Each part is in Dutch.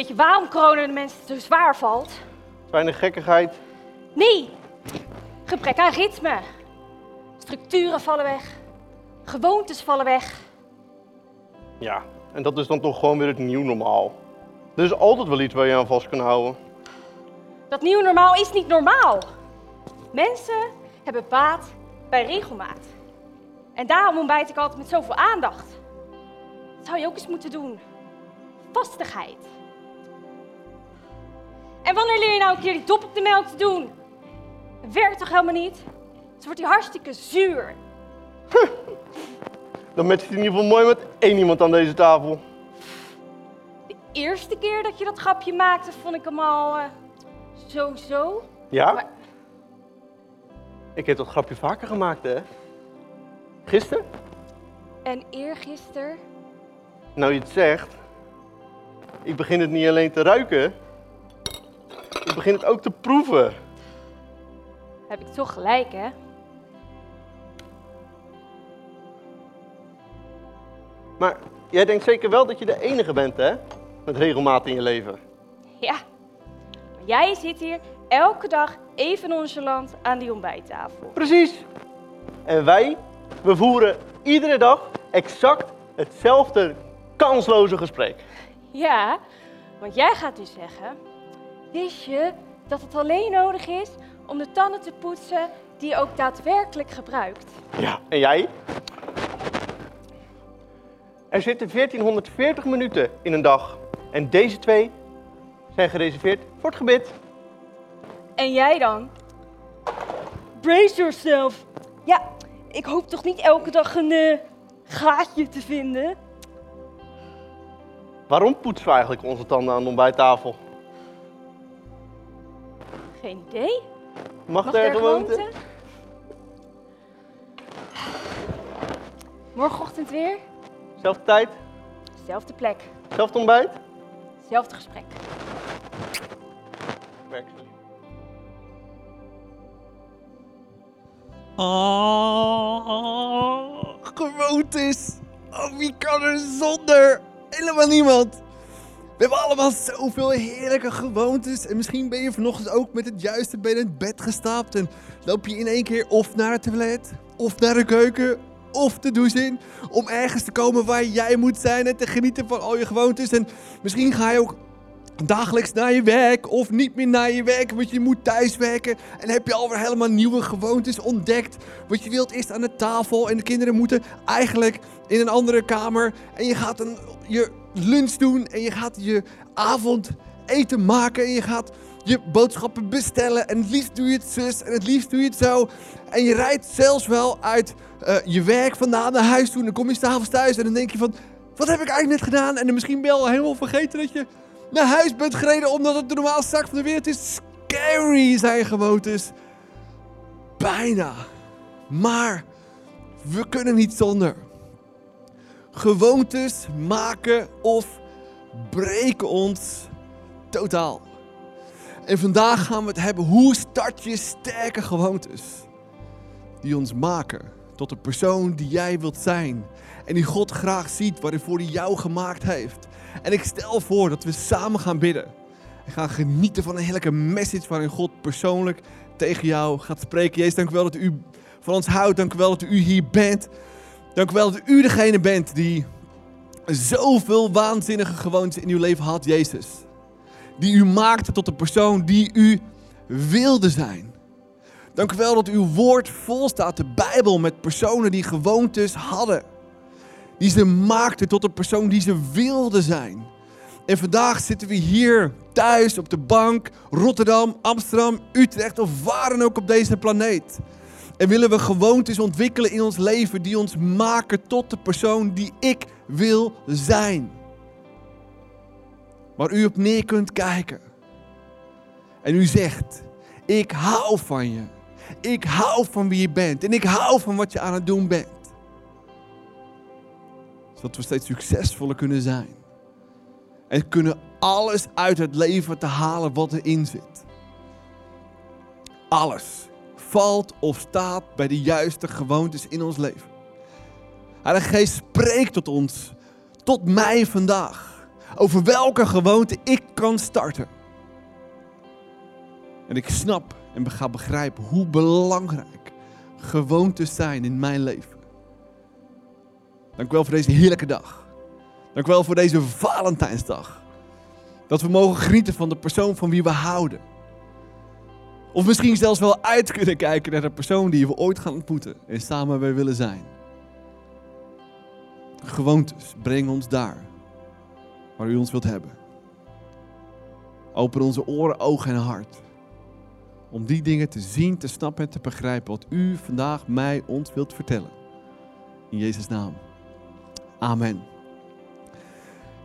Weet je waarom corona de mensen zo zwaar valt? Weinig gekkigheid. Nee, gebrek aan ritme. Structuren vallen weg. Gewoontes vallen weg. Ja, en dat is dan toch gewoon weer het nieuw normaal. Er is altijd wel iets waar je aan vast kan houden. Dat nieuwe normaal is niet normaal. Mensen hebben baat bij regelmaat. En daarom ontbijt ik altijd met zoveel aandacht. Dat zou je ook eens moeten doen. Vastigheid. En wanneer leer je nou een keer die dop op de melk te doen? Dat werkt toch helemaal niet? Ze wordt die hartstikke zuur. Dan matcht het in ieder geval mooi met één iemand aan deze tafel. De eerste keer dat je dat grapje maakte, vond ik hem al eh, zo zo. Ja? Maar- Ik heb dat grapje vaker gemaakt, hè? Gisteren? En eergisteren, Nou, je het zegt. Ik begin het niet alleen te ruiken. Ik begin het ook te proeven. heb ik toch gelijk, hè? Maar jij denkt zeker wel dat je de enige bent, hè? Met regelmaat in je leven. Ja. Maar jij zit hier elke dag even nonchalant aan die ontbijttafel. Precies. En wij, we voeren iedere dag exact hetzelfde kansloze gesprek. Ja, want jij gaat nu zeggen: Wist je dat het alleen nodig is om de tanden te poetsen die je ook daadwerkelijk gebruikt? Ja. En jij? Er zitten 1440 minuten in een dag. En deze twee zijn gereserveerd voor het gebed. En jij dan? Brace yourself. Ja, ik hoop toch niet elke dag een eh, gaatje te vinden? Waarom poetsen we eigenlijk onze tanden aan de ontbijttafel? Geen idee. Mag, Mag er der gewoonte? gewoonte? Morgenochtend weer, Zelfde tijd, zelfde plek, zelfde ontbijt? zelfde gesprek. Werkt het. Oh, gewoontes. Oh, wie kan er zonder? Helemaal niemand. We hebben allemaal zoveel heerlijke gewoontes. En misschien ben je vanochtend ook met het juiste in het bed gestapt. En loop je in één keer of naar het toilet, of naar de keuken, of de douche in. Om ergens te komen waar jij moet zijn en te genieten van al je gewoontes. En misschien ga je ook dagelijks naar je werk of niet meer naar je werk, want je moet thuiswerken. En heb je alweer helemaal nieuwe gewoontes ontdekt. Want je wilt eerst aan de tafel en de kinderen moeten eigenlijk in een andere kamer. En je gaat een, je lunch doen en je gaat je avondeten maken en je gaat je boodschappen bestellen. En het liefst doe je het zus en het liefst doe je het zo. En je rijdt zelfs wel uit eh, je werk vandaan naar huis toe. En dan kom je s'avonds thuis en dan denk je van... Wat heb ik eigenlijk net gedaan? En dan misschien ben je al helemaal vergeten dat je naar huis bent gereden omdat het de normaalste zaak van de wereld is. Scary zijn gewoontes. Bijna. Maar we kunnen niet zonder. Gewoontes maken of breken ons totaal. En vandaag gaan we het hebben hoe start je sterke gewoontes. Die ons maken tot de persoon die jij wilt zijn. En die God graag ziet waarvoor hij jou gemaakt heeft. En ik stel voor dat we samen gaan bidden. En gaan genieten van een heerlijke message waarin God persoonlijk tegen jou gaat spreken. Jezus, dank u wel dat u van ons houdt. Dank u wel dat u hier bent. Dank u wel dat u degene bent die zoveel waanzinnige gewoontes in uw leven had, Jezus. Die u maakte tot de persoon die u wilde zijn. Dank u wel dat uw woord vol staat, de Bijbel, met personen die gewoontes hadden. Die ze maakten tot de persoon die ze wilden zijn. En vandaag zitten we hier thuis op de bank, Rotterdam, Amsterdam, Utrecht of waar dan ook op deze planeet. En willen we gewoontes ontwikkelen in ons leven die ons maken tot de persoon die ik wil zijn. Waar u op neer kunt kijken. En u zegt, ik hou van je. Ik hou van wie je bent. En ik hou van wat je aan het doen bent. Zodat we steeds succesvoller kunnen zijn. En kunnen alles uit het leven te halen wat erin zit. Alles valt of staat bij de juiste gewoontes in ons leven. Heilige Geest, spreek tot ons, tot mij vandaag. over welke gewoonte ik kan starten. En ik snap en ga begrijpen hoe belangrijk gewoontes zijn in mijn leven. Dank u wel voor deze heerlijke dag. Dank u wel voor deze Valentijnsdag. Dat we mogen genieten van de persoon van wie we houden. Of misschien zelfs wel uit kunnen kijken naar de persoon die we ooit gaan ontmoeten en samen weer willen zijn. Gewoontes brengen ons daar waar u ons wilt hebben. Open onze oren, ogen en hart. Om die dingen te zien, te snappen en te begrijpen wat u vandaag mij ons wilt vertellen. In Jezus' naam. Amen.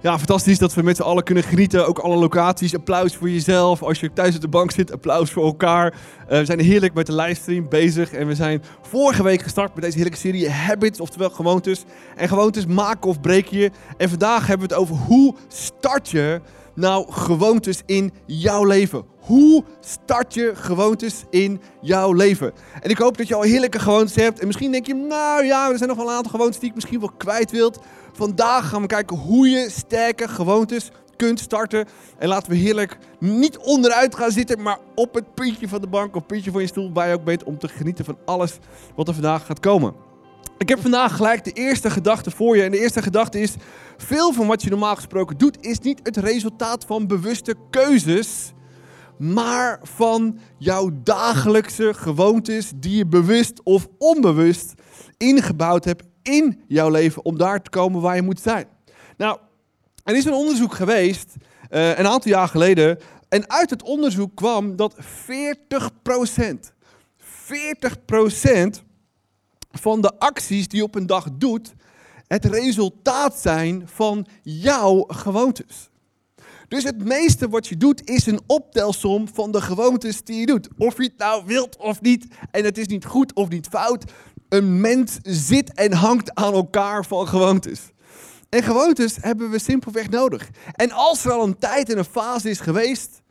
Ja, fantastisch dat we met z'n allen kunnen genieten. Ook alle locaties. Applaus voor jezelf. Als je thuis op de bank zit, applaus voor elkaar. Uh, we zijn heerlijk met de livestream bezig. En we zijn vorige week gestart met deze heerlijke serie Habits, oftewel gewoontes. En gewoontes maken of breken je. En vandaag hebben we het over hoe start je nou gewoontes in jouw leven? Hoe start je gewoontes in jouw leven? En ik hoop dat je al heerlijke gewoontes hebt. En misschien denk je, nou ja, er zijn nog wel een aantal gewoontes die ik misschien wel kwijt wilt. Vandaag gaan we kijken hoe je sterke gewoontes kunt starten. En laten we heerlijk niet onderuit gaan zitten, maar op het puntje van de bank of puntje van je stoel waar je ook bent om te genieten van alles wat er vandaag gaat komen. Ik heb vandaag gelijk de eerste gedachte voor je. En de eerste gedachte is: veel van wat je normaal gesproken doet, is niet het resultaat van bewuste keuzes, maar van jouw dagelijkse gewoontes die je bewust of onbewust ingebouwd hebt in jouw leven om daar te komen waar je moet zijn. Nou, er is een onderzoek geweest, uh, een aantal jaar geleden, en uit het onderzoek kwam dat 40%, 40% van de acties die je op een dag doet, het resultaat zijn van jouw gewoontes. Dus het meeste wat je doet is een optelsom van de gewoontes die je doet. Of je het nou wilt of niet. En het is niet goed of niet fout. Een mens zit en hangt aan elkaar van gewoontes. En gewoontes hebben we simpelweg nodig. En als er al een tijd en een fase is geweest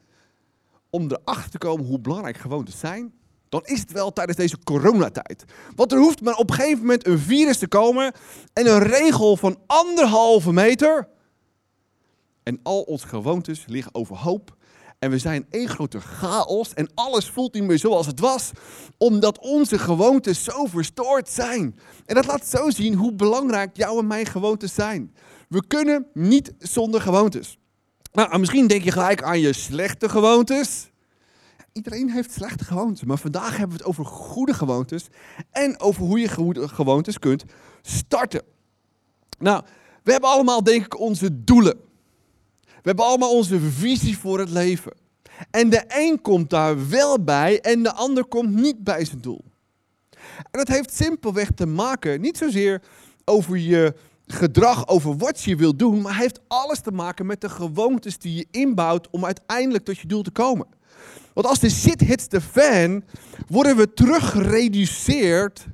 om erachter te komen hoe belangrijk gewoontes zijn, dan is het wel tijdens deze coronatijd. Want er hoeft maar op een gegeven moment een virus te komen en een regel van anderhalve meter. En al onze gewoontes liggen overhoop. En we zijn één grote chaos en alles voelt niet meer zoals het was, omdat onze gewoontes zo verstoord zijn. En dat laat zo zien hoe belangrijk jouw en mijn gewoontes zijn. We kunnen niet zonder gewoontes. Nou, misschien denk je gelijk aan je slechte gewoontes iedereen heeft slechte gewoontes. Maar vandaag hebben we het over goede gewoontes. En over hoe je goede gewoontes kunt starten. Nou, we hebben allemaal denk ik onze doelen. We hebben allemaal onze visie voor het leven. En de een komt daar wel bij en de ander komt niet bij zijn doel. En dat heeft simpelweg te maken, niet zozeer over je gedrag, over wat je wilt doen, maar heeft alles te maken met de gewoontes die je inbouwt om uiteindelijk tot je doel te komen. Want als de shit hits de fan, worden we teruggereduceerd.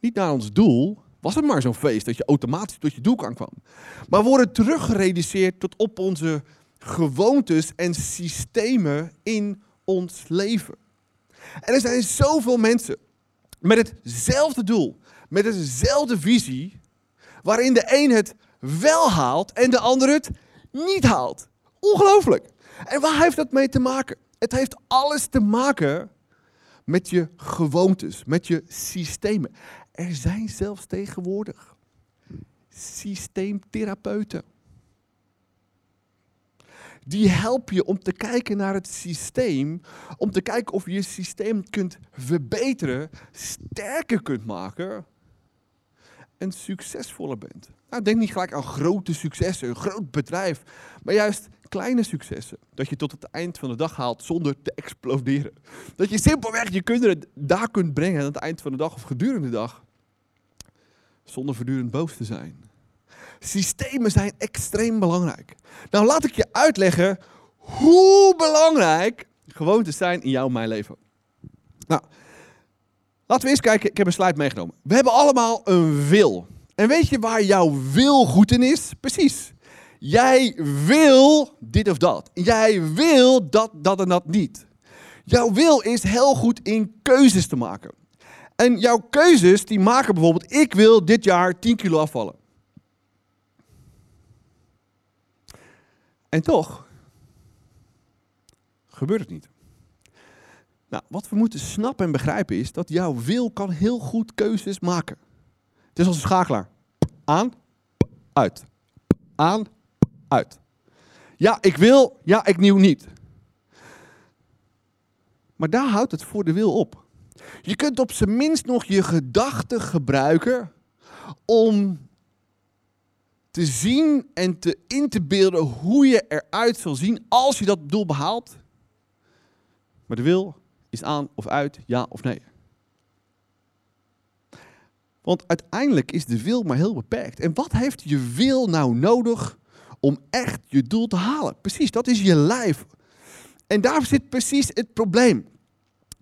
Niet naar ons doel. Was het maar zo'n feest dat je automatisch tot je doel kan komen. Maar worden teruggereduceerd tot op onze gewoontes en systemen in ons leven. En er zijn zoveel mensen met hetzelfde doel, met dezelfde visie, waarin de een het wel haalt en de ander het niet haalt. Ongelooflijk. En waar heeft dat mee te maken? Het heeft alles te maken met je gewoontes, met je systemen. Er zijn zelfs tegenwoordig systeemtherapeuten. Die helpen je om te kijken naar het systeem, om te kijken of je je systeem kunt verbeteren, sterker kunt maken en succesvoller bent. Nou, denk niet gelijk aan grote successen, een groot bedrijf, maar juist kleine successen. Dat je tot het eind van de dag haalt zonder te exploderen. Dat je simpelweg je kinderen daar kunt brengen aan het eind van de dag of gedurende de dag. Zonder voortdurend boos te zijn. Systemen zijn extreem belangrijk. Nou, laat ik je uitleggen hoe belangrijk gewoontes zijn in jouw mijn leven. Nou, laten we eens kijken. Ik heb een slide meegenomen. We hebben allemaal een wil. En weet je waar jouw wil goed in is? Precies. Jij wil dit of dat. Jij wil dat, dat en dat niet. Jouw wil is heel goed in keuzes te maken. En jouw keuzes die maken bijvoorbeeld, ik wil dit jaar 10 kilo afvallen. En toch gebeurt het niet. Nou, wat we moeten snappen en begrijpen is dat jouw wil kan heel goed keuzes maken. Het is als een schakelaar. Aan, uit. Aan, uit. Ja, ik wil, ja, ik nieuw niet. Maar daar houdt het voor de wil op. Je kunt op zijn minst nog je gedachten gebruiken om te zien en te in te beelden hoe je eruit zal zien als je dat doel behaalt. Maar de wil is aan of uit, ja of nee. Want uiteindelijk is de wil maar heel beperkt. En wat heeft je wil nou nodig om echt je doel te halen? Precies, dat is je lijf. En daar zit precies het probleem.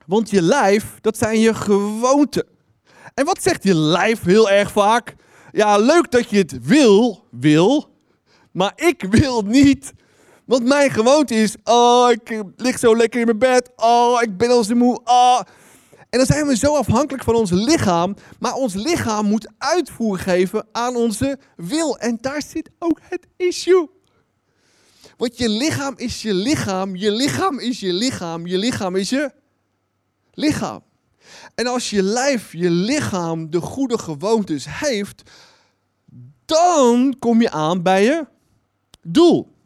Want je lijf, dat zijn je gewoonten. En wat zegt je lijf heel erg vaak? Ja, leuk dat je het wil, wil, maar ik wil niet. Want mijn gewoonte is, oh, ik lig zo lekker in mijn bed, oh, ik ben al zo moe, oh. En dan zijn we zo afhankelijk van ons lichaam, maar ons lichaam moet uitvoer geven aan onze wil. En daar zit ook het issue. Want je lichaam is je lichaam, je lichaam is je lichaam, je lichaam is je lichaam. En als je lijf, je lichaam de goede gewoontes heeft, dan kom je aan bij je doel.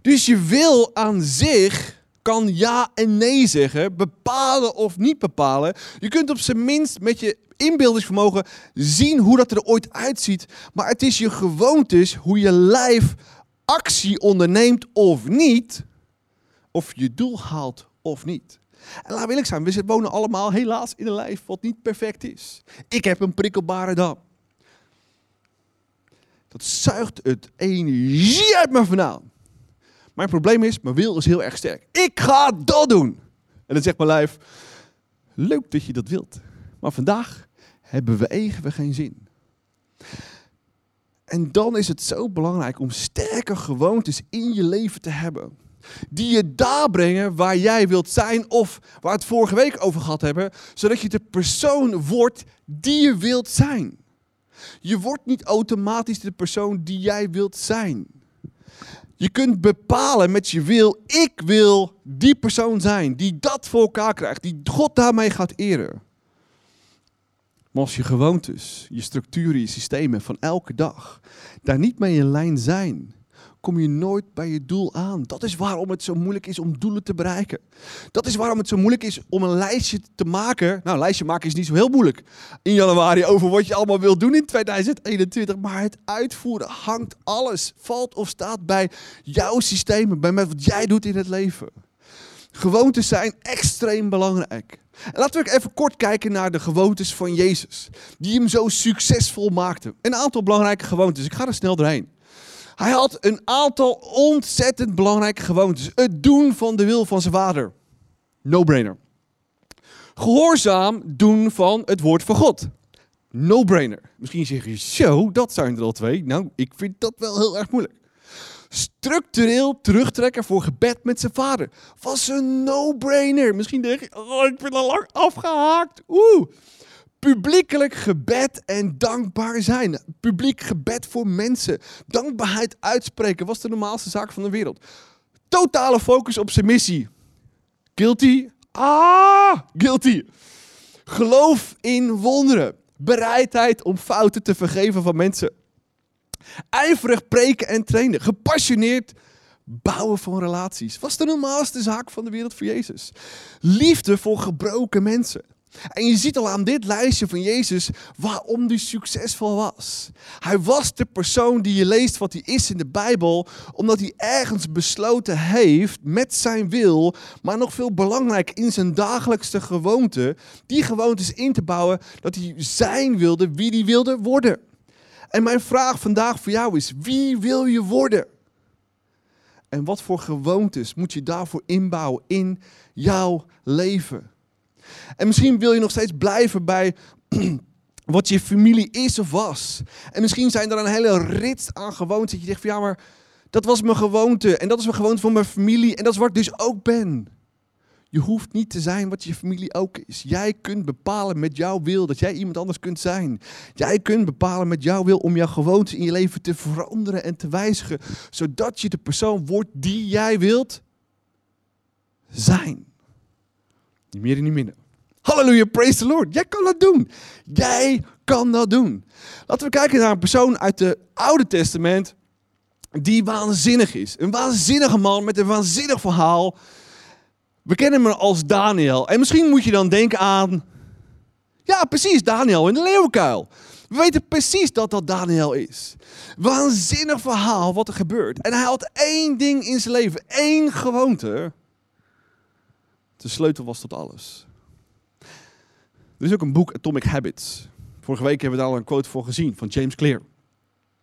Dus je wil aan zich kan ja en nee zeggen, bepalen of niet bepalen. Je kunt op zijn minst met je inbeeldingsvermogen zien hoe dat er ooit uitziet. Maar het is je gewoontes, hoe je lijf actie onderneemt of niet, of je doel haalt of niet. En laat eerlijk zijn, we wonen allemaal helaas in een lijf wat niet perfect is. Ik heb een prikkelbare dam. Dat zuigt het energie uit me vandaan. Mijn probleem is, mijn wil is heel erg sterk. Ik ga dat doen. En dan zegt mijn lijf, leuk dat je dat wilt. Maar vandaag hebben we even geen zin. En dan is het zo belangrijk om sterke gewoontes in je leven te hebben. Die je daar brengen waar jij wilt zijn of waar we het vorige week over gehad hebben. Zodat je de persoon wordt die je wilt zijn. Je wordt niet automatisch de persoon die jij wilt zijn. Je kunt bepalen met je wil, ik wil die persoon zijn die dat voor elkaar krijgt, die God daarmee gaat eren. Maar als je gewoontes, je structuren, je systemen van elke dag daar niet mee in lijn zijn, kom je nooit bij je doel aan. Dat is waarom het zo moeilijk is om doelen te bereiken. Dat is waarom het zo moeilijk is om een lijstje te maken. Nou, lijstje maken is niet zo heel moeilijk in januari over wat je allemaal wilt doen in 2021. Maar het uitvoeren hangt alles, valt of staat bij jouw systemen, bij wat jij doet in het leven. Gewoontes zijn extreem belangrijk. En laten we even kort kijken naar de gewoontes van Jezus, die hem zo succesvol maakten. Een aantal belangrijke gewoontes. Ik ga er snel doorheen. Hij had een aantal ontzettend belangrijke gewoontes. Het doen van de wil van zijn vader. No-brainer. Gehoorzaam doen van het woord van God. No-brainer. Misschien zeg je, zo, dat zijn er al twee. Nou, ik vind dat wel heel erg moeilijk. Structureel terugtrekken voor gebed met zijn vader. Was een no-brainer. Misschien denk je, oh, ik ben al lang afgehaakt. Oeh publiekelijk gebed en dankbaar zijn. Publiek gebed voor mensen. Dankbaarheid uitspreken was de normaalste zaak van de wereld. Totale focus op zijn missie. Guilty? Ah, guilty. Geloof in wonderen. Bereidheid om fouten te vergeven van mensen. Ijverig preken en trainen. Gepassioneerd bouwen van relaties. Was de normaalste zaak van de wereld voor Jezus. Liefde voor gebroken mensen. En je ziet al aan dit lijstje van Jezus waarom hij succesvol was. Hij was de persoon die je leest wat hij is in de Bijbel, omdat hij ergens besloten heeft met zijn wil, maar nog veel belangrijk in zijn dagelijkse gewoonte, die gewoontes in te bouwen dat hij zijn wilde wie hij wilde worden. En mijn vraag vandaag voor jou is: wie wil je worden? En wat voor gewoontes moet je daarvoor inbouwen in jouw leven? En misschien wil je nog steeds blijven bij wat je familie is of was. En misschien zijn er een hele rits aan gewoontes dat je zegt van ja, maar dat was mijn gewoonte. En dat is mijn gewoonte van mijn familie. En dat is wat ik dus ook ben. Je hoeft niet te zijn wat je familie ook is. Jij kunt bepalen met jouw wil dat jij iemand anders kunt zijn. Jij kunt bepalen met jouw wil om jouw gewoontes in je leven te veranderen en te wijzigen. Zodat je de persoon wordt die jij wilt zijn. Niet meer en niet minder. Halleluja, praise the Lord. Jij kan dat doen. Jij kan dat doen. Laten we kijken naar een persoon uit het Oude Testament die waanzinnig is. Een waanzinnige man met een waanzinnig verhaal. We kennen hem als Daniel. En misschien moet je dan denken aan. Ja, precies, Daniel in de leeuwenkuil. We weten precies dat dat Daniel is. Waanzinnig verhaal wat er gebeurt. En hij had één ding in zijn leven, één gewoonte. De sleutel was tot alles. Er is ook een boek, Atomic Habits. Vorige week hebben we daar al een quote voor gezien van James Clear.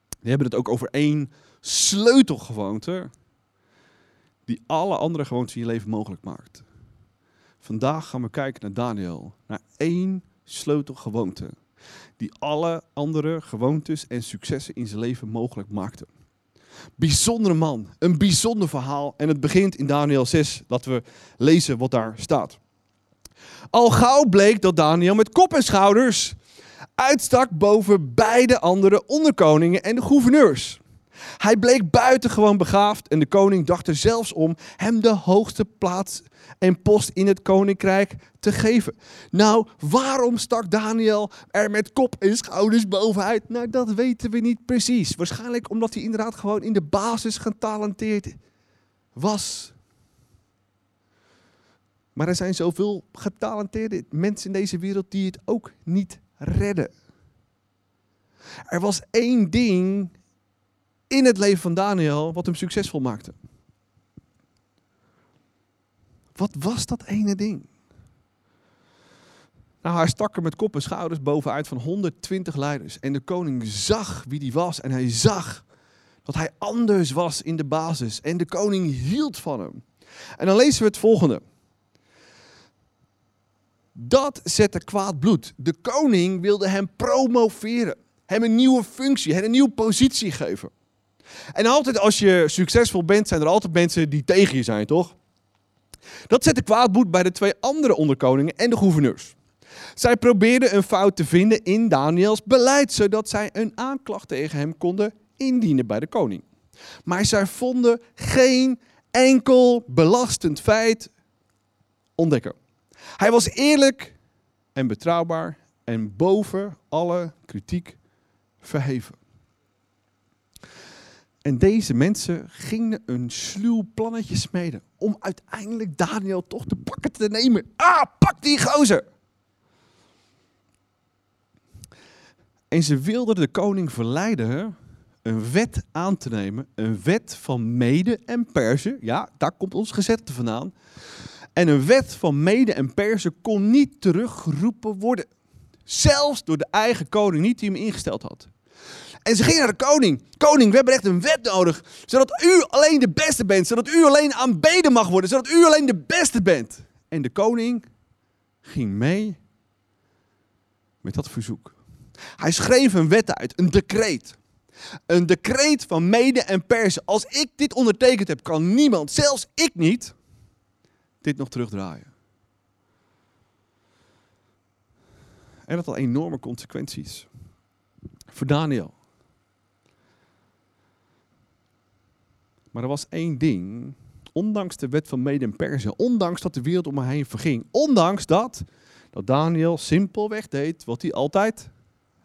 Die hebben het ook over één sleutelgewoonte die alle andere gewoontes in je leven mogelijk maakt. Vandaag gaan we kijken naar Daniel, naar één sleutelgewoonte die alle andere gewoontes en successen in zijn leven mogelijk maakte. Bijzondere man, een bijzonder verhaal en het begint in Daniel 6. Laten we lezen wat daar staat. Al gauw bleek dat Daniel met kop en schouders uitstak boven beide andere onderkoningen en de gouverneurs. Hij bleek buitengewoon begaafd en de koning dacht er zelfs om hem de hoogste plaats en post in het koninkrijk te geven. Nou, waarom stak Daniel er met kop en schouders bovenuit? Nou, dat weten we niet precies. Waarschijnlijk omdat hij inderdaad gewoon in de basis getalenteerd was. Maar er zijn zoveel getalenteerde mensen in deze wereld die het ook niet redden. Er was één ding in het leven van Daniel wat hem succesvol maakte. Wat was dat ene ding? Nou, hij stak er met kop en schouders bovenuit van 120 leiders. En de koning zag wie die was en hij zag dat hij anders was in de basis. En de koning hield van hem. En dan lezen we het volgende. Dat zette kwaad bloed. De koning wilde hem promoveren, hem een nieuwe functie, hem een nieuwe positie geven. En altijd als je succesvol bent, zijn er altijd mensen die tegen je zijn, toch? Dat zette kwaad bloed bij de twee andere onderkoningen en de gouverneurs. Zij probeerden een fout te vinden in Daniels beleid, zodat zij een aanklacht tegen hem konden indienen bij de koning. Maar zij vonden geen enkel belastend feit ontdekken. Hij was eerlijk en betrouwbaar en boven alle kritiek verheven. En deze mensen gingen een sluw plannetje smeden om uiteindelijk Daniel toch te pakken te nemen. Ah, pak die gozer! En ze wilden de koning verleiden een wet aan te nemen, een wet van Mede en Persen. Ja, daar komt ons gezette vandaan. En een wet van Mede en Persen kon niet teruggeroepen worden. Zelfs door de eigen koning niet die hem ingesteld had. En ze gingen naar de koning. Koning, we hebben echt een wet nodig. Zodat u alleen de beste bent. Zodat u alleen aanbeden mag worden. Zodat u alleen de beste bent. En de koning ging mee met dat verzoek. Hij schreef een wet uit, een decreet. Een decreet van mede en persen. Als ik dit ondertekend heb, kan niemand, zelfs ik niet, dit nog terugdraaien. En dat had enorme consequenties. Voor Daniel. Maar er was één ding. Ondanks de wet van mede en persen. Ondanks dat de wereld om me heen verging. Ondanks dat, dat Daniel simpelweg deed wat hij altijd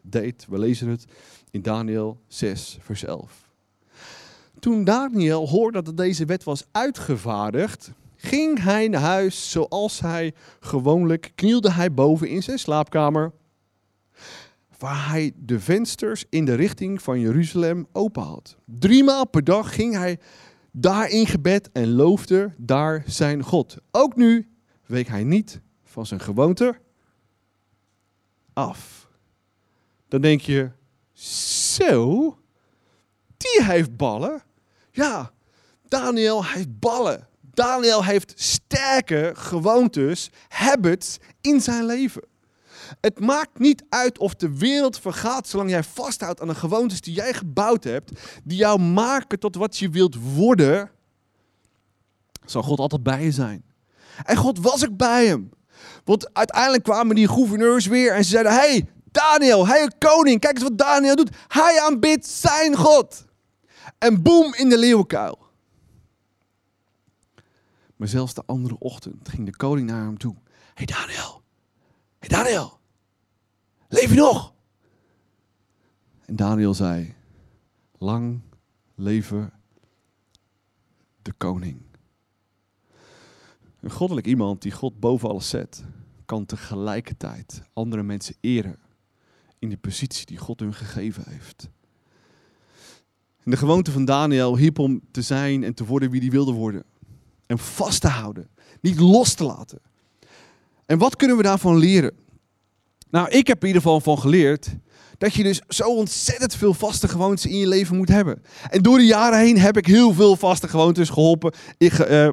deed. We lezen het in Daniel 6, vers 11. Toen Daniel hoorde dat deze wet was uitgevaardigd, ging hij naar huis zoals hij gewoonlijk knielde hij boven in zijn slaapkamer, waar hij de vensters in de richting van Jeruzalem open had. Driemaal per dag ging hij daar in gebed en loofde daar zijn God. Ook nu week hij niet van zijn gewoonte af. Dan denk je, zo, die heeft ballen. Ja, Daniel heeft ballen. Daniel heeft sterke gewoontes, habits in zijn leven. Het maakt niet uit of de wereld vergaat zolang jij vasthoudt aan de gewoontes die jij gebouwd hebt, die jou maken tot wat je wilt worden, zal God altijd bij je zijn. En God was ook bij hem. Want uiteindelijk kwamen die gouverneurs weer en ze zeiden: hey, Daniel, hij koning, kijk eens wat Daniel doet. Hij aanbidt zijn God. En boem in de leeuwenkuil. Maar zelfs de andere ochtend ging de koning naar hem toe. hey Daniel, hey Daniel, leef je nog? En Daniel zei, lang leven de koning. Een goddelijk iemand die God boven alles zet, kan tegelijkertijd andere mensen eren in de positie die God hun gegeven heeft. En de gewoonte van Daniel hielp om te zijn en te worden wie hij wilde worden. En vast te houden, niet los te laten. En wat kunnen we daarvan leren? Nou, ik heb in ieder geval van geleerd dat je dus zo ontzettend veel vaste gewoontes in je leven moet hebben. En door de jaren heen heb ik heel veel vaste gewoontes geholpen. Ik, uh,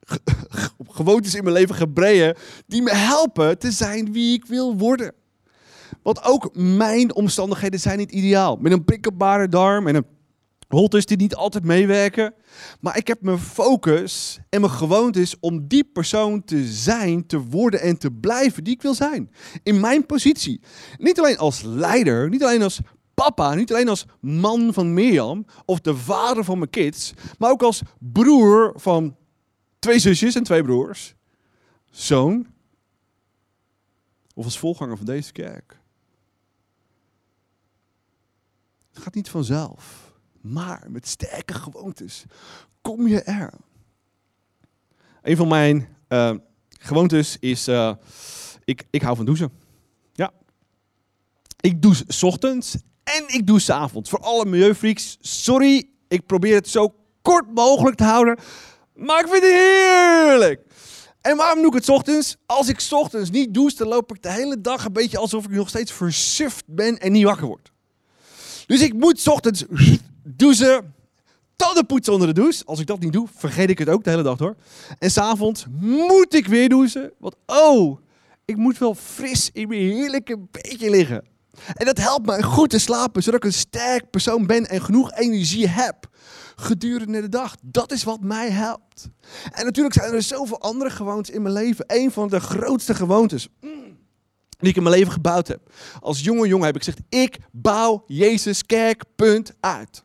gewoontes in mijn leven gebreien die me helpen te zijn wie ik wil worden. Want ook mijn omstandigheden zijn niet ideaal. Met een prikkelbare darm en een holtes die niet altijd meewerken. Maar ik heb mijn focus en mijn gewoontes om die persoon te zijn, te worden en te blijven die ik wil zijn. In mijn positie. Niet alleen als leider, niet alleen als papa, niet alleen als man van Mirjam of de vader van mijn kids, maar ook als broer van twee zusjes en twee broers, zoon of als voorganger van deze kerk. Het gaat niet vanzelf, maar met sterke gewoontes kom je er. Een van mijn uh, gewoontes is, uh, ik, ik hou van douchen. Ja. Ik douche s ochtends en ik douche s avonds. Voor alle milieufreaks, sorry, ik probeer het zo kort mogelijk te houden. Maar ik vind het heerlijk. En waarom doe ik het ochtends? Als ik ochtends niet douche, dan loop ik de hele dag een beetje alsof ik nog steeds versuft ben en niet wakker word. Dus ik moet ochtends douchen, tandenpoetsen onder de douche. Als ik dat niet doe, vergeet ik het ook de hele dag door. En s'avonds moet ik weer douchen. Want oh, ik moet wel fris in mijn heerlijke beetje liggen. En dat helpt mij goed te slapen, zodat ik een sterk persoon ben en genoeg energie heb gedurende de dag. Dat is wat mij helpt. En natuurlijk zijn er zoveel andere gewoontes in mijn leven. Een van de grootste gewoontes mm, die ik in mijn leven gebouwd heb. Als jonge jongen heb ik gezegd, ik bouw Jezus kerk, uit.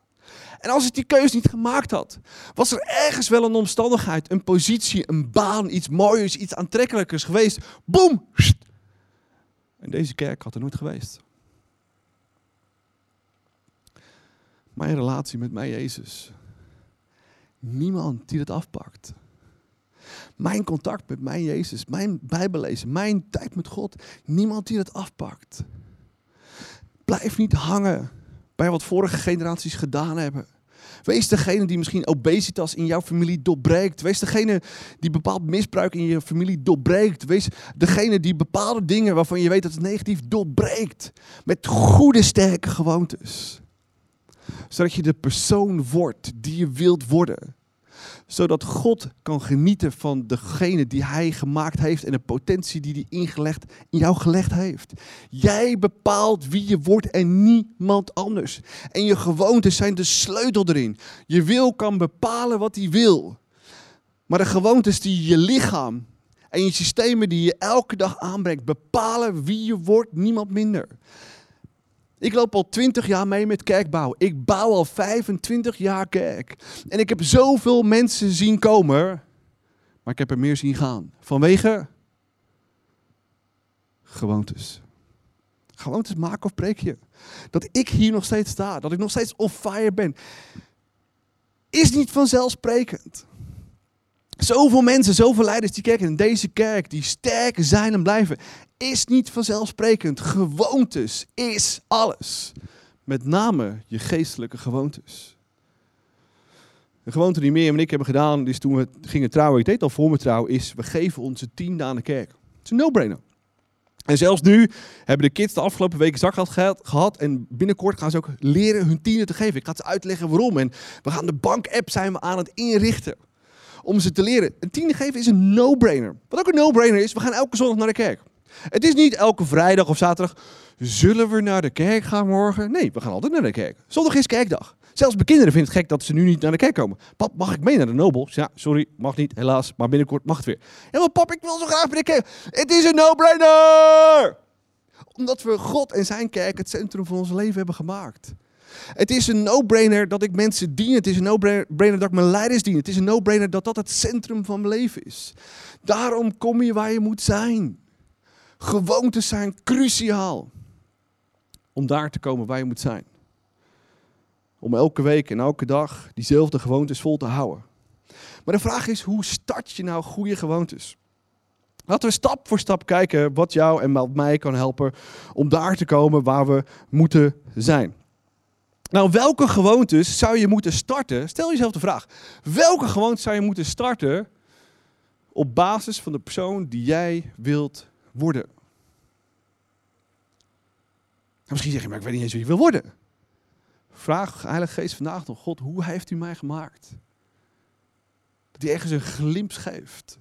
En als ik die keuze niet gemaakt had, was er ergens wel een omstandigheid, een positie, een baan, iets moois, iets aantrekkelijkers geweest. Boom! En deze kerk had er nooit geweest. Mijn relatie met mij, Jezus. Niemand die het afpakt. Mijn contact met mijn Jezus, mijn Bijbellezen, mijn tijd met God. Niemand die het afpakt. Blijf niet hangen bij wat vorige generaties gedaan hebben. Wees degene die misschien obesitas in jouw familie doorbreekt. Wees degene die bepaald misbruik in je familie doorbreekt. Wees degene die bepaalde dingen waarvan je weet dat het negatief doorbreekt. Met goede, sterke gewoontes. Zodat je de persoon wordt die je wilt worden zodat God kan genieten van degene die hij gemaakt heeft en de potentie die hij ingelegd, in jou gelegd heeft. Jij bepaalt wie je wordt en niemand anders. En je gewoontes zijn de sleutel erin. Je wil kan bepalen wat hij wil. Maar de gewoontes die je lichaam en je systemen die je elke dag aanbrengt, bepalen wie je wordt, niemand minder. Ik loop al 20 jaar mee met kerkbouw. Ik bouw al 25 jaar kerk. En ik heb zoveel mensen zien komen, maar ik heb er meer zien gaan. Vanwege gewoontes. Gewoontes maken of breek je. Dat ik hier nog steeds sta, dat ik nog steeds on fire ben, is niet vanzelfsprekend. Zoveel mensen, zoveel leiders die kijken in deze kerk, die sterk zijn en blijven, is niet vanzelfsprekend. Gewoontes is alles. Met name je geestelijke gewoontes. De gewoonte die Mirjam en ik hebben gedaan, is toen we gingen trouwen, ik deed al voor mijn trouw, is we geven onze tiende aan de kerk. Het is een no-brainer. En zelfs nu hebben de kids de afgelopen weken zakgeld gehad. En binnenkort gaan ze ook leren hun tiende te geven. Ik ga ze uitleggen waarom. En we gaan de bank-app zijn we aan het inrichten om ze te leren. Een tiende geven is een no-brainer. Wat ook een no-brainer is, we gaan elke zondag naar de kerk. Het is niet elke vrijdag of zaterdag, zullen we naar de kerk gaan morgen? Nee, we gaan altijd naar de kerk. Zondag is kerkdag. Zelfs bij kinderen vinden het gek dat ze nu niet naar de kerk komen. Pap, mag ik mee naar de Nobels? Ja, sorry, mag niet, helaas. Maar binnenkort mag het weer. Ja, maar pap, ik wil zo graag bij de kerk. Het is een no-brainer! Omdat we God en zijn kerk het centrum van ons leven hebben gemaakt. Het is een no-brainer dat ik mensen dien. Het is een no-brainer dat ik mijn leiders dien. Het is een no-brainer dat dat het centrum van mijn leven is. Daarom kom je waar je moet zijn. Gewoontes zijn cruciaal. Om daar te komen waar je moet zijn. Om elke week en elke dag diezelfde gewoontes vol te houden. Maar de vraag is, hoe start je nou goede gewoontes? Laten we stap voor stap kijken wat jou en mij kan helpen om daar te komen waar we moeten zijn. Nou, welke gewoontes zou je moeten starten? Stel jezelf de vraag. Welke gewoontes zou je moeten starten op basis van de persoon die jij wilt worden? Nou, misschien zeg je, maar ik weet niet eens wie je wil worden. Vraag Heilige Geest vandaag nog, God, hoe heeft u mij gemaakt? Dat hij ergens een glimp geeft.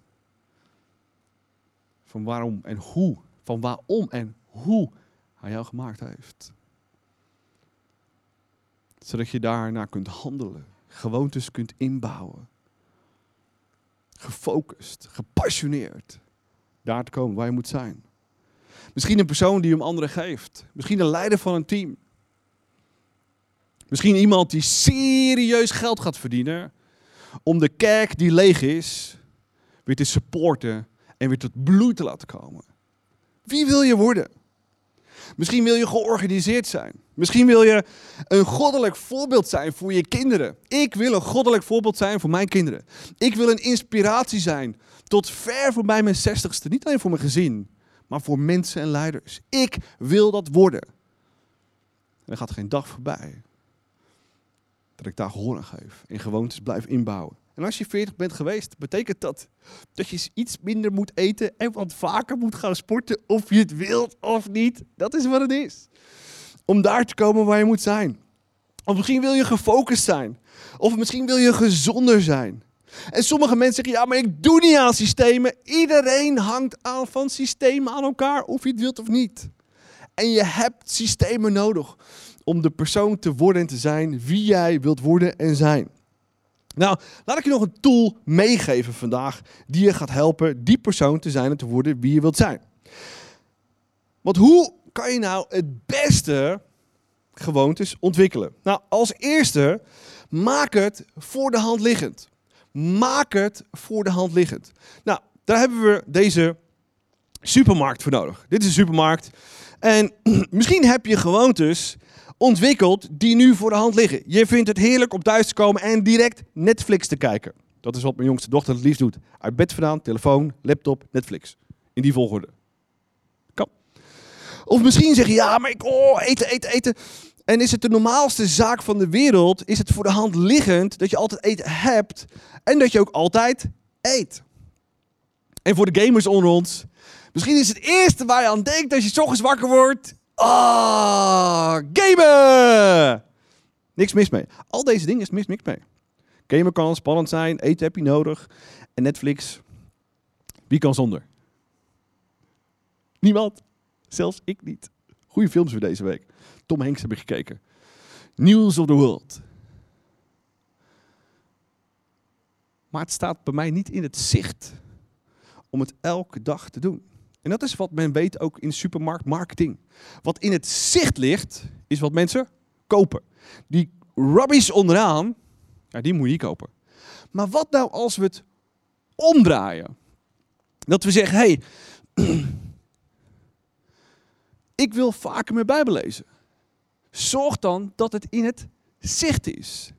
Van waarom en hoe. Van waarom en hoe hij jou gemaakt heeft zodat je daarnaar kunt handelen, gewoontes kunt inbouwen. Gefocust, gepassioneerd. Daar te komen waar je moet zijn. Misschien een persoon die hem anderen geeft. Misschien een leider van een team. Misschien iemand die serieus geld gaat verdienen om de kerk die leeg is weer te supporten en weer tot bloei te laten komen. Wie wil je worden? Misschien wil je georganiseerd zijn. Misschien wil je een goddelijk voorbeeld zijn voor je kinderen. Ik wil een goddelijk voorbeeld zijn voor mijn kinderen. Ik wil een inspiratie zijn tot ver voorbij mijn zestigste. Niet alleen voor mijn gezin, maar voor mensen en leiders. Ik wil dat worden. En er gaat geen dag voorbij dat ik daar gehoor aan geef en gewoontes blijf inbouwen. En als je 40 bent geweest, betekent dat dat je iets minder moet eten en wat vaker moet gaan sporten, of je het wilt of niet. Dat is wat het is. Om daar te komen waar je moet zijn. Of misschien wil je gefocust zijn. Of misschien wil je gezonder zijn. En sommige mensen zeggen, ja, maar ik doe niet aan systemen. Iedereen hangt aan van systemen aan elkaar, of je het wilt of niet. En je hebt systemen nodig om de persoon te worden en te zijn wie jij wilt worden en zijn. Nou, laat ik je nog een tool meegeven vandaag die je gaat helpen die persoon te zijn en te worden wie je wilt zijn. Want hoe kan je nou het beste gewoontes ontwikkelen? Nou, als eerste, maak het voor de hand liggend. Maak het voor de hand liggend. Nou, daar hebben we deze supermarkt voor nodig. Dit is een supermarkt. En misschien heb je gewoontes ontwikkeld die nu voor de hand liggen. Je vindt het heerlijk om thuis te komen en direct Netflix te kijken. Dat is wat mijn jongste dochter het liefst doet. Uit bed vandaan, telefoon, laptop, Netflix. In die volgorde. Kan. Of misschien zeg je, ja, maar ik, oh, eten, eten, eten. En is het de normaalste zaak van de wereld, is het voor de hand liggend dat je altijd eten hebt en dat je ook altijd eet. En voor de gamers onder ons, misschien is het eerste waar je aan denkt als je ochtends wakker wordt, Ah, gamen! Niks mis mee. Al deze dingen is mis niks mee. Gamen kan spannend zijn, eten heb je nodig. En Netflix, wie kan zonder? Niemand. Zelfs ik niet. Goede films voor deze week. Tom Hanks heb ik gekeken. News of the World. Maar het staat bij mij niet in het zicht om het elke dag te doen. En dat is wat men weet ook in supermarktmarketing. Wat in het zicht ligt, is wat mensen kopen. Die rubbish onderaan, ja, die moet je niet kopen. Maar wat nou als we het omdraaien? Dat we zeggen, hé, hey, ik wil vaker mijn Bijbel lezen. Zorg dan dat het in het zicht is.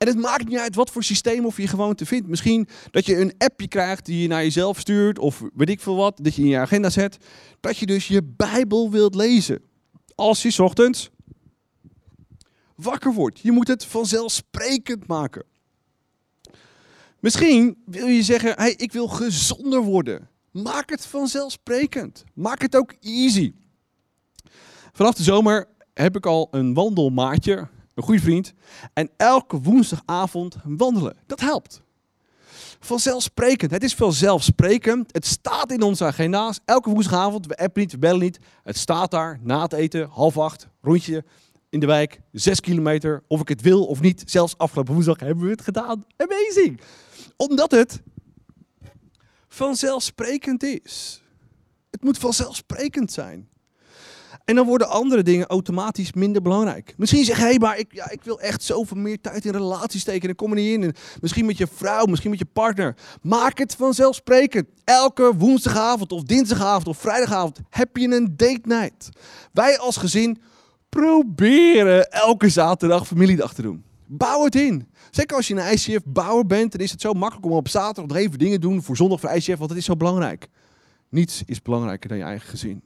En het maakt niet uit wat voor systeem of je gewoonte vindt. Misschien dat je een appje krijgt die je naar jezelf stuurt of weet ik veel wat, dat je in je agenda zet. Dat je dus je Bijbel wilt lezen. Als je ochtends wakker wordt. Je moet het vanzelfsprekend maken. Misschien wil je zeggen, hey, ik wil gezonder worden. Maak het vanzelfsprekend. Maak het ook easy. Vanaf de zomer heb ik al een wandelmaatje een goede vriend. En elke woensdagavond wandelen. Dat helpt. Vanzelfsprekend. Het is vanzelfsprekend. Het staat in onze agenda's. Elke woensdagavond. We appen niet, we bellen niet. Het staat daar na het eten, half acht, rondje. in de wijk, 6 kilometer, of ik het wil of niet. Zelfs afgelopen woensdag hebben we het gedaan. Amazing! Omdat het vanzelfsprekend is. Het moet vanzelfsprekend zijn. En dan worden andere dingen automatisch minder belangrijk. Misschien zeg je, hé, maar ik, ja, ik wil echt zoveel meer tijd in relaties steken. En kom er niet in. En misschien met je vrouw, misschien met je partner. Maak het vanzelfsprekend. Elke woensdagavond of dinsdagavond of vrijdagavond heb je een date night. Wij als gezin proberen elke zaterdag familiedag te doen. Bouw het in. Zeker als je een ICF-bouwer bent, dan is het zo makkelijk om op zaterdag nog even dingen te doen voor zondag voor ICF, want het is zo belangrijk. Niets is belangrijker dan je eigen gezin.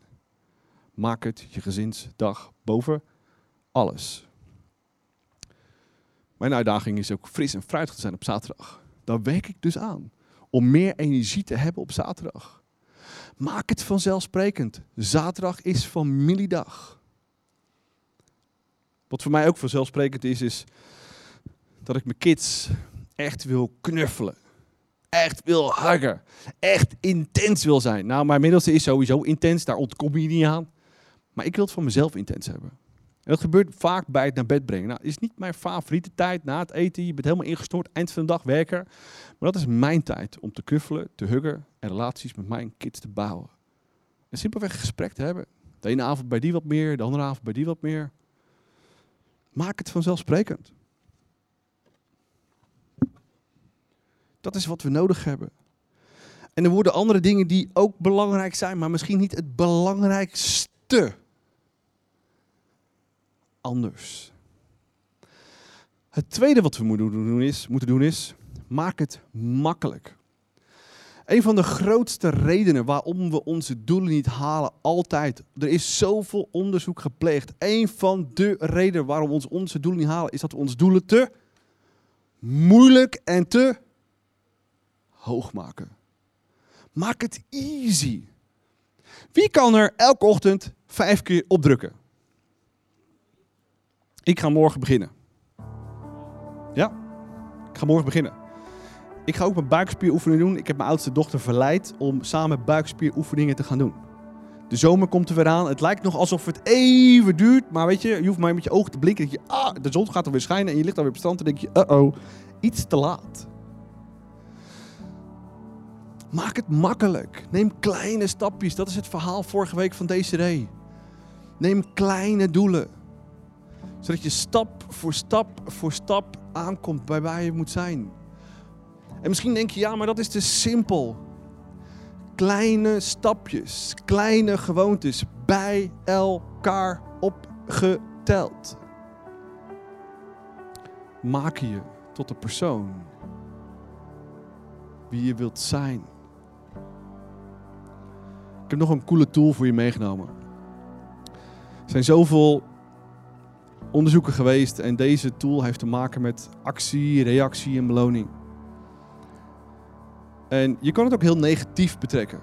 Maak het je gezinsdag boven alles. Mijn uitdaging is ook fris en fruitig te zijn op zaterdag. Daar werk ik dus aan. Om meer energie te hebben op zaterdag. Maak het vanzelfsprekend. Zaterdag is familiedag. Wat voor mij ook vanzelfsprekend is, is dat ik mijn kids echt wil knuffelen. Echt wil huggen. Echt intens wil zijn. Nou, mijn middelste is sowieso intens, daar ontkom je niet aan. Maar ik wil het van mezelf intens hebben. En dat gebeurt vaak bij het naar bed brengen. Nou, is niet mijn favoriete tijd na het eten. Je bent helemaal ingestort, eind van de dag werken. Maar dat is mijn tijd om te knuffelen, te huggen en relaties met mijn kids te bouwen. En simpelweg gesprek te hebben. De ene avond bij die wat meer, de andere avond bij die wat meer. Maak het vanzelfsprekend. Dat is wat we nodig hebben. En er worden andere dingen die ook belangrijk zijn, maar misschien niet het belangrijkste. Anders. Het tweede wat we moeten doen is, moeten doen is, maak het makkelijk. Een van de grootste redenen waarom we onze doelen niet halen, altijd. Er is zoveel onderzoek gepleegd. Een van de redenen waarom we onze doelen niet halen, is dat we onze doelen te moeilijk en te hoog maken. Maak het easy. Wie kan er elke ochtend vijf keer opdrukken? Ik ga morgen beginnen. Ja, ik ga morgen beginnen. Ik ga ook mijn buikspieroefeningen doen. Ik heb mijn oudste dochter verleid om samen buikspieroefeningen te gaan doen. De zomer komt er weer aan. Het lijkt nog alsof het even duurt. Maar weet je, je hoeft maar met je ogen te blinken. Dat je, ah, de zon gaat er weer schijnen en je ligt alweer op strand. En denk je, uh-oh, iets te laat. Maak het makkelijk. Neem kleine stapjes. Dat is het verhaal vorige week van Desiree. Neem kleine doelen. Zodat je stap voor stap voor stap aankomt bij waar je moet zijn. En misschien denk je, ja, maar dat is te simpel. Kleine stapjes, kleine gewoontes bij elkaar opgeteld. Maken je tot de persoon wie je wilt zijn. Ik heb nog een coole tool voor je meegenomen. Er zijn zoveel onderzoeken geweest en deze tool heeft te maken met actie, reactie en beloning. En je kan het ook heel negatief betrekken.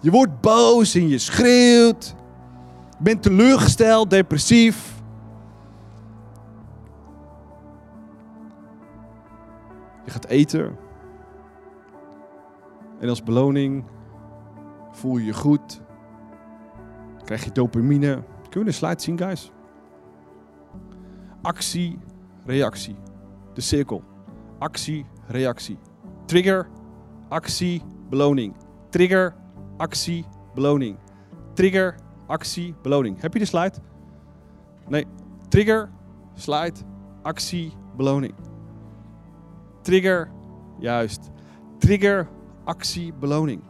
Je wordt boos en je schreeuwt. Je bent teleurgesteld, depressief. Je gaat eten. En als beloning voel je je goed. Krijg je dopamine. Kunnen we de slide zien, guys? Actie, reactie. De cirkel. Actie, reactie. Trigger, actie, beloning. Trigger, actie, beloning. Trigger, actie, beloning. Heb je de slide? Nee. Trigger, slide, actie, beloning. Trigger, juist. Trigger, actie, beloning.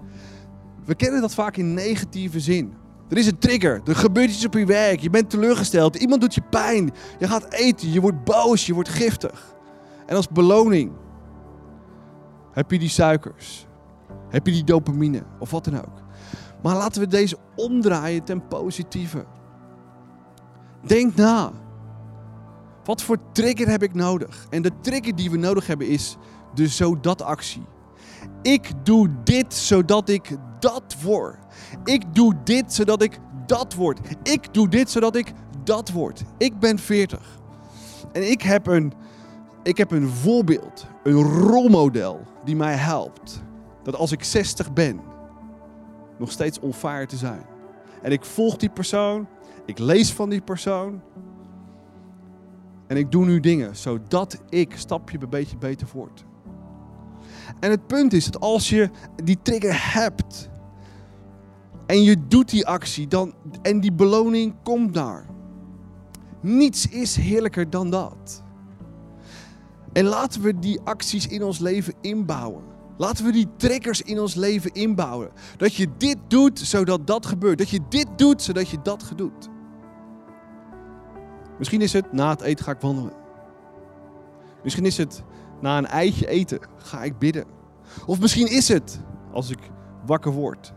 We kennen dat vaak in negatieve zin. Er is een trigger, er gebeurt iets op je werk, je bent teleurgesteld, iemand doet je pijn, je gaat eten, je wordt boos, je wordt giftig. En als beloning heb je die suikers, heb je die dopamine of wat dan ook. Maar laten we deze omdraaien ten positieve. Denk na. Wat voor trigger heb ik nodig? En de trigger die we nodig hebben is de zodat actie. Ik doe dit zodat ik dat word. Ik doe dit zodat ik dat word. Ik doe dit zodat ik dat word. Ik ben 40. En ik heb een, ik heb een voorbeeld, een rolmodel die mij helpt. Dat als ik 60 ben, nog steeds on fire te zijn. En ik volg die persoon, ik lees van die persoon. En ik doe nu dingen zodat ik stapje bij beetje beter word. En het punt is dat als je die trigger hebt en je doet die actie dan, en die beloning komt daar. Niets is heerlijker dan dat. En laten we die acties in ons leven inbouwen. Laten we die triggers in ons leven inbouwen. Dat je dit doet zodat dat gebeurt. Dat je dit doet zodat je dat doet. Misschien is het na het eten ga ik wandelen. Misschien is het na een eitje eten ga ik bidden. Of misschien is het als ik wakker word.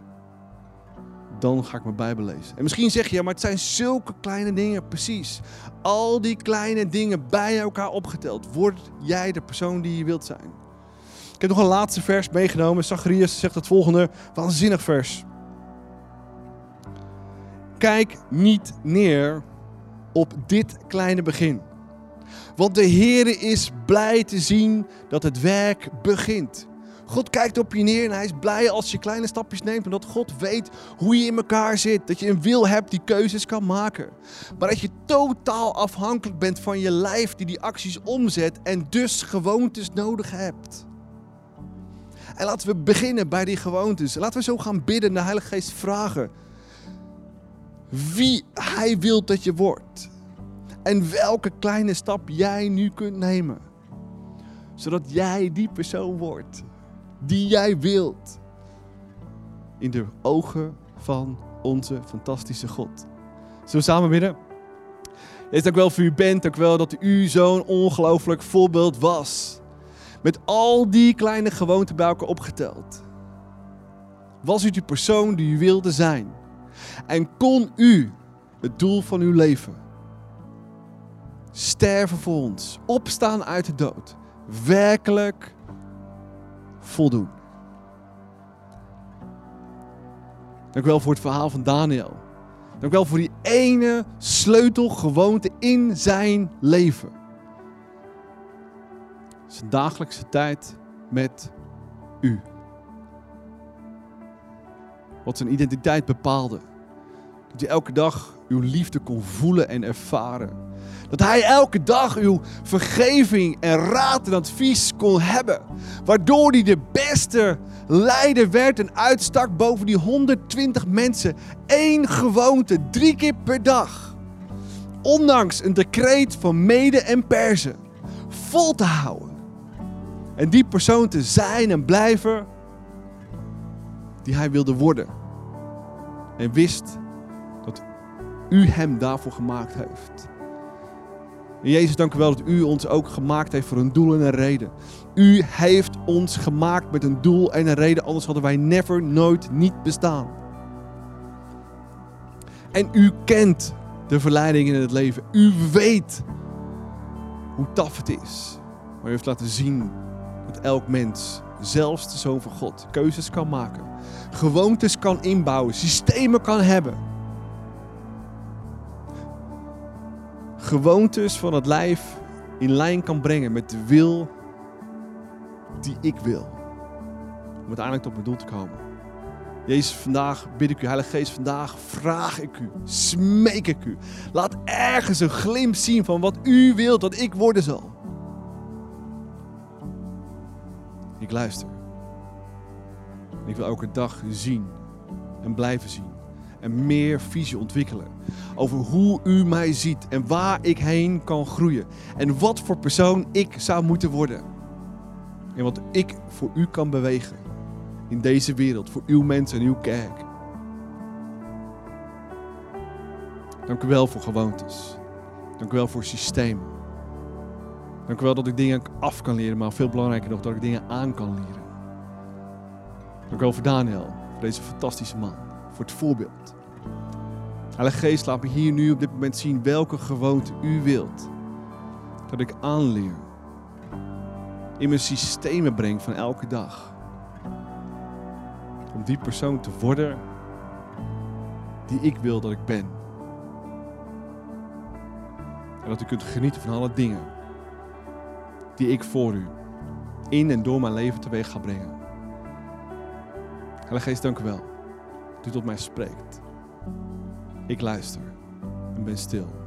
Dan ga ik mijn Bijbel lezen. En misschien zeg je, ja, maar het zijn zulke kleine dingen. Precies. Al die kleine dingen bij elkaar opgeteld. Word jij de persoon die je wilt zijn. Ik heb nog een laatste vers meegenomen. Zacharias zegt het volgende. Waanzinnig vers. Kijk niet neer op dit kleine begin. Want de Heere is blij te zien dat het werk begint. God kijkt op je neer en hij is blij als je kleine stapjes neemt. Omdat God weet hoe je in elkaar zit. Dat je een wil hebt die keuzes kan maken. Maar dat je totaal afhankelijk bent van je lijf die die acties omzet. En dus gewoontes nodig hebt. En laten we beginnen bij die gewoontes. Laten we zo gaan bidden, de Heilige Geest vragen. Wie Hij wil dat je wordt. En welke kleine stap jij nu kunt nemen. Zodat jij die persoon wordt die jij wilt. In de ogen van onze fantastische God. Zullen we samen bidden? Is dank wel voor u bent, dank wel dat u zo'n ongelooflijk voorbeeld was. Met al die kleine gewoonten bij elkaar opgeteld. Was u die persoon die u wilde zijn? En kon u het doel van uw leven, sterven voor ons, opstaan uit de dood, werkelijk voldoen? Dank u wel voor het verhaal van Daniel. Dank u wel voor die ene sleutelgewoonte in zijn leven. Zijn dagelijkse tijd met u. Wat zijn identiteit bepaalde. Dat hij elke dag uw liefde kon voelen en ervaren. Dat hij elke dag uw vergeving en raad en advies kon hebben. Waardoor hij de beste leider werd en uitstak boven die 120 mensen. Eén gewoonte, drie keer per dag. Ondanks een decreet van Mede en Perzen. Vol te houden. En die persoon te zijn en blijven die hij wilde worden. En wist dat u hem daarvoor gemaakt heeft. Jezus, dank u wel dat u ons ook gemaakt heeft voor een doel en een reden. U heeft ons gemaakt met een doel en een reden, anders hadden wij never, nooit, niet bestaan. En u kent de verleidingen in het leven. U weet hoe taf het is. Maar u heeft laten zien dat elk mens, zelfs de Zoon van God, keuzes kan maken. Gewoontes kan inbouwen, systemen kan hebben. Gewoontes van het lijf in lijn kan brengen met de wil die ik wil. Om uiteindelijk tot mijn doel te komen. Jezus, vandaag bid ik u, Heilige Geest, vandaag vraag ik u, smeek ik u. Laat ergens een glimp zien van wat u wilt dat ik worden zal. Ik luister. Ik wil elke dag zien en blijven zien. En meer visie ontwikkelen. Over hoe u mij ziet en waar ik heen kan groeien. En wat voor persoon ik zou moeten worden. En wat ik voor u kan bewegen. In deze wereld, voor uw mensen en uw kerk. Dank u wel voor gewoontes. Dank u wel voor systemen. Dank u wel dat ik dingen af kan leren, maar veel belangrijker nog dat ik dingen aan kan leren. Dank u wel voor Daniel, voor deze fantastische man, het voorbeeld. Heilige Geest, laat me hier nu op dit moment zien welke gewoonte u wilt. Dat ik aanleer. In mijn systemen breng van elke dag. Om die persoon te worden die ik wil dat ik ben. En dat u kunt genieten van alle dingen die ik voor u in en door mijn leven teweeg ga brengen. Heilige Geest, dank u wel. U tot mij spreekt. Ik luister en ben stil.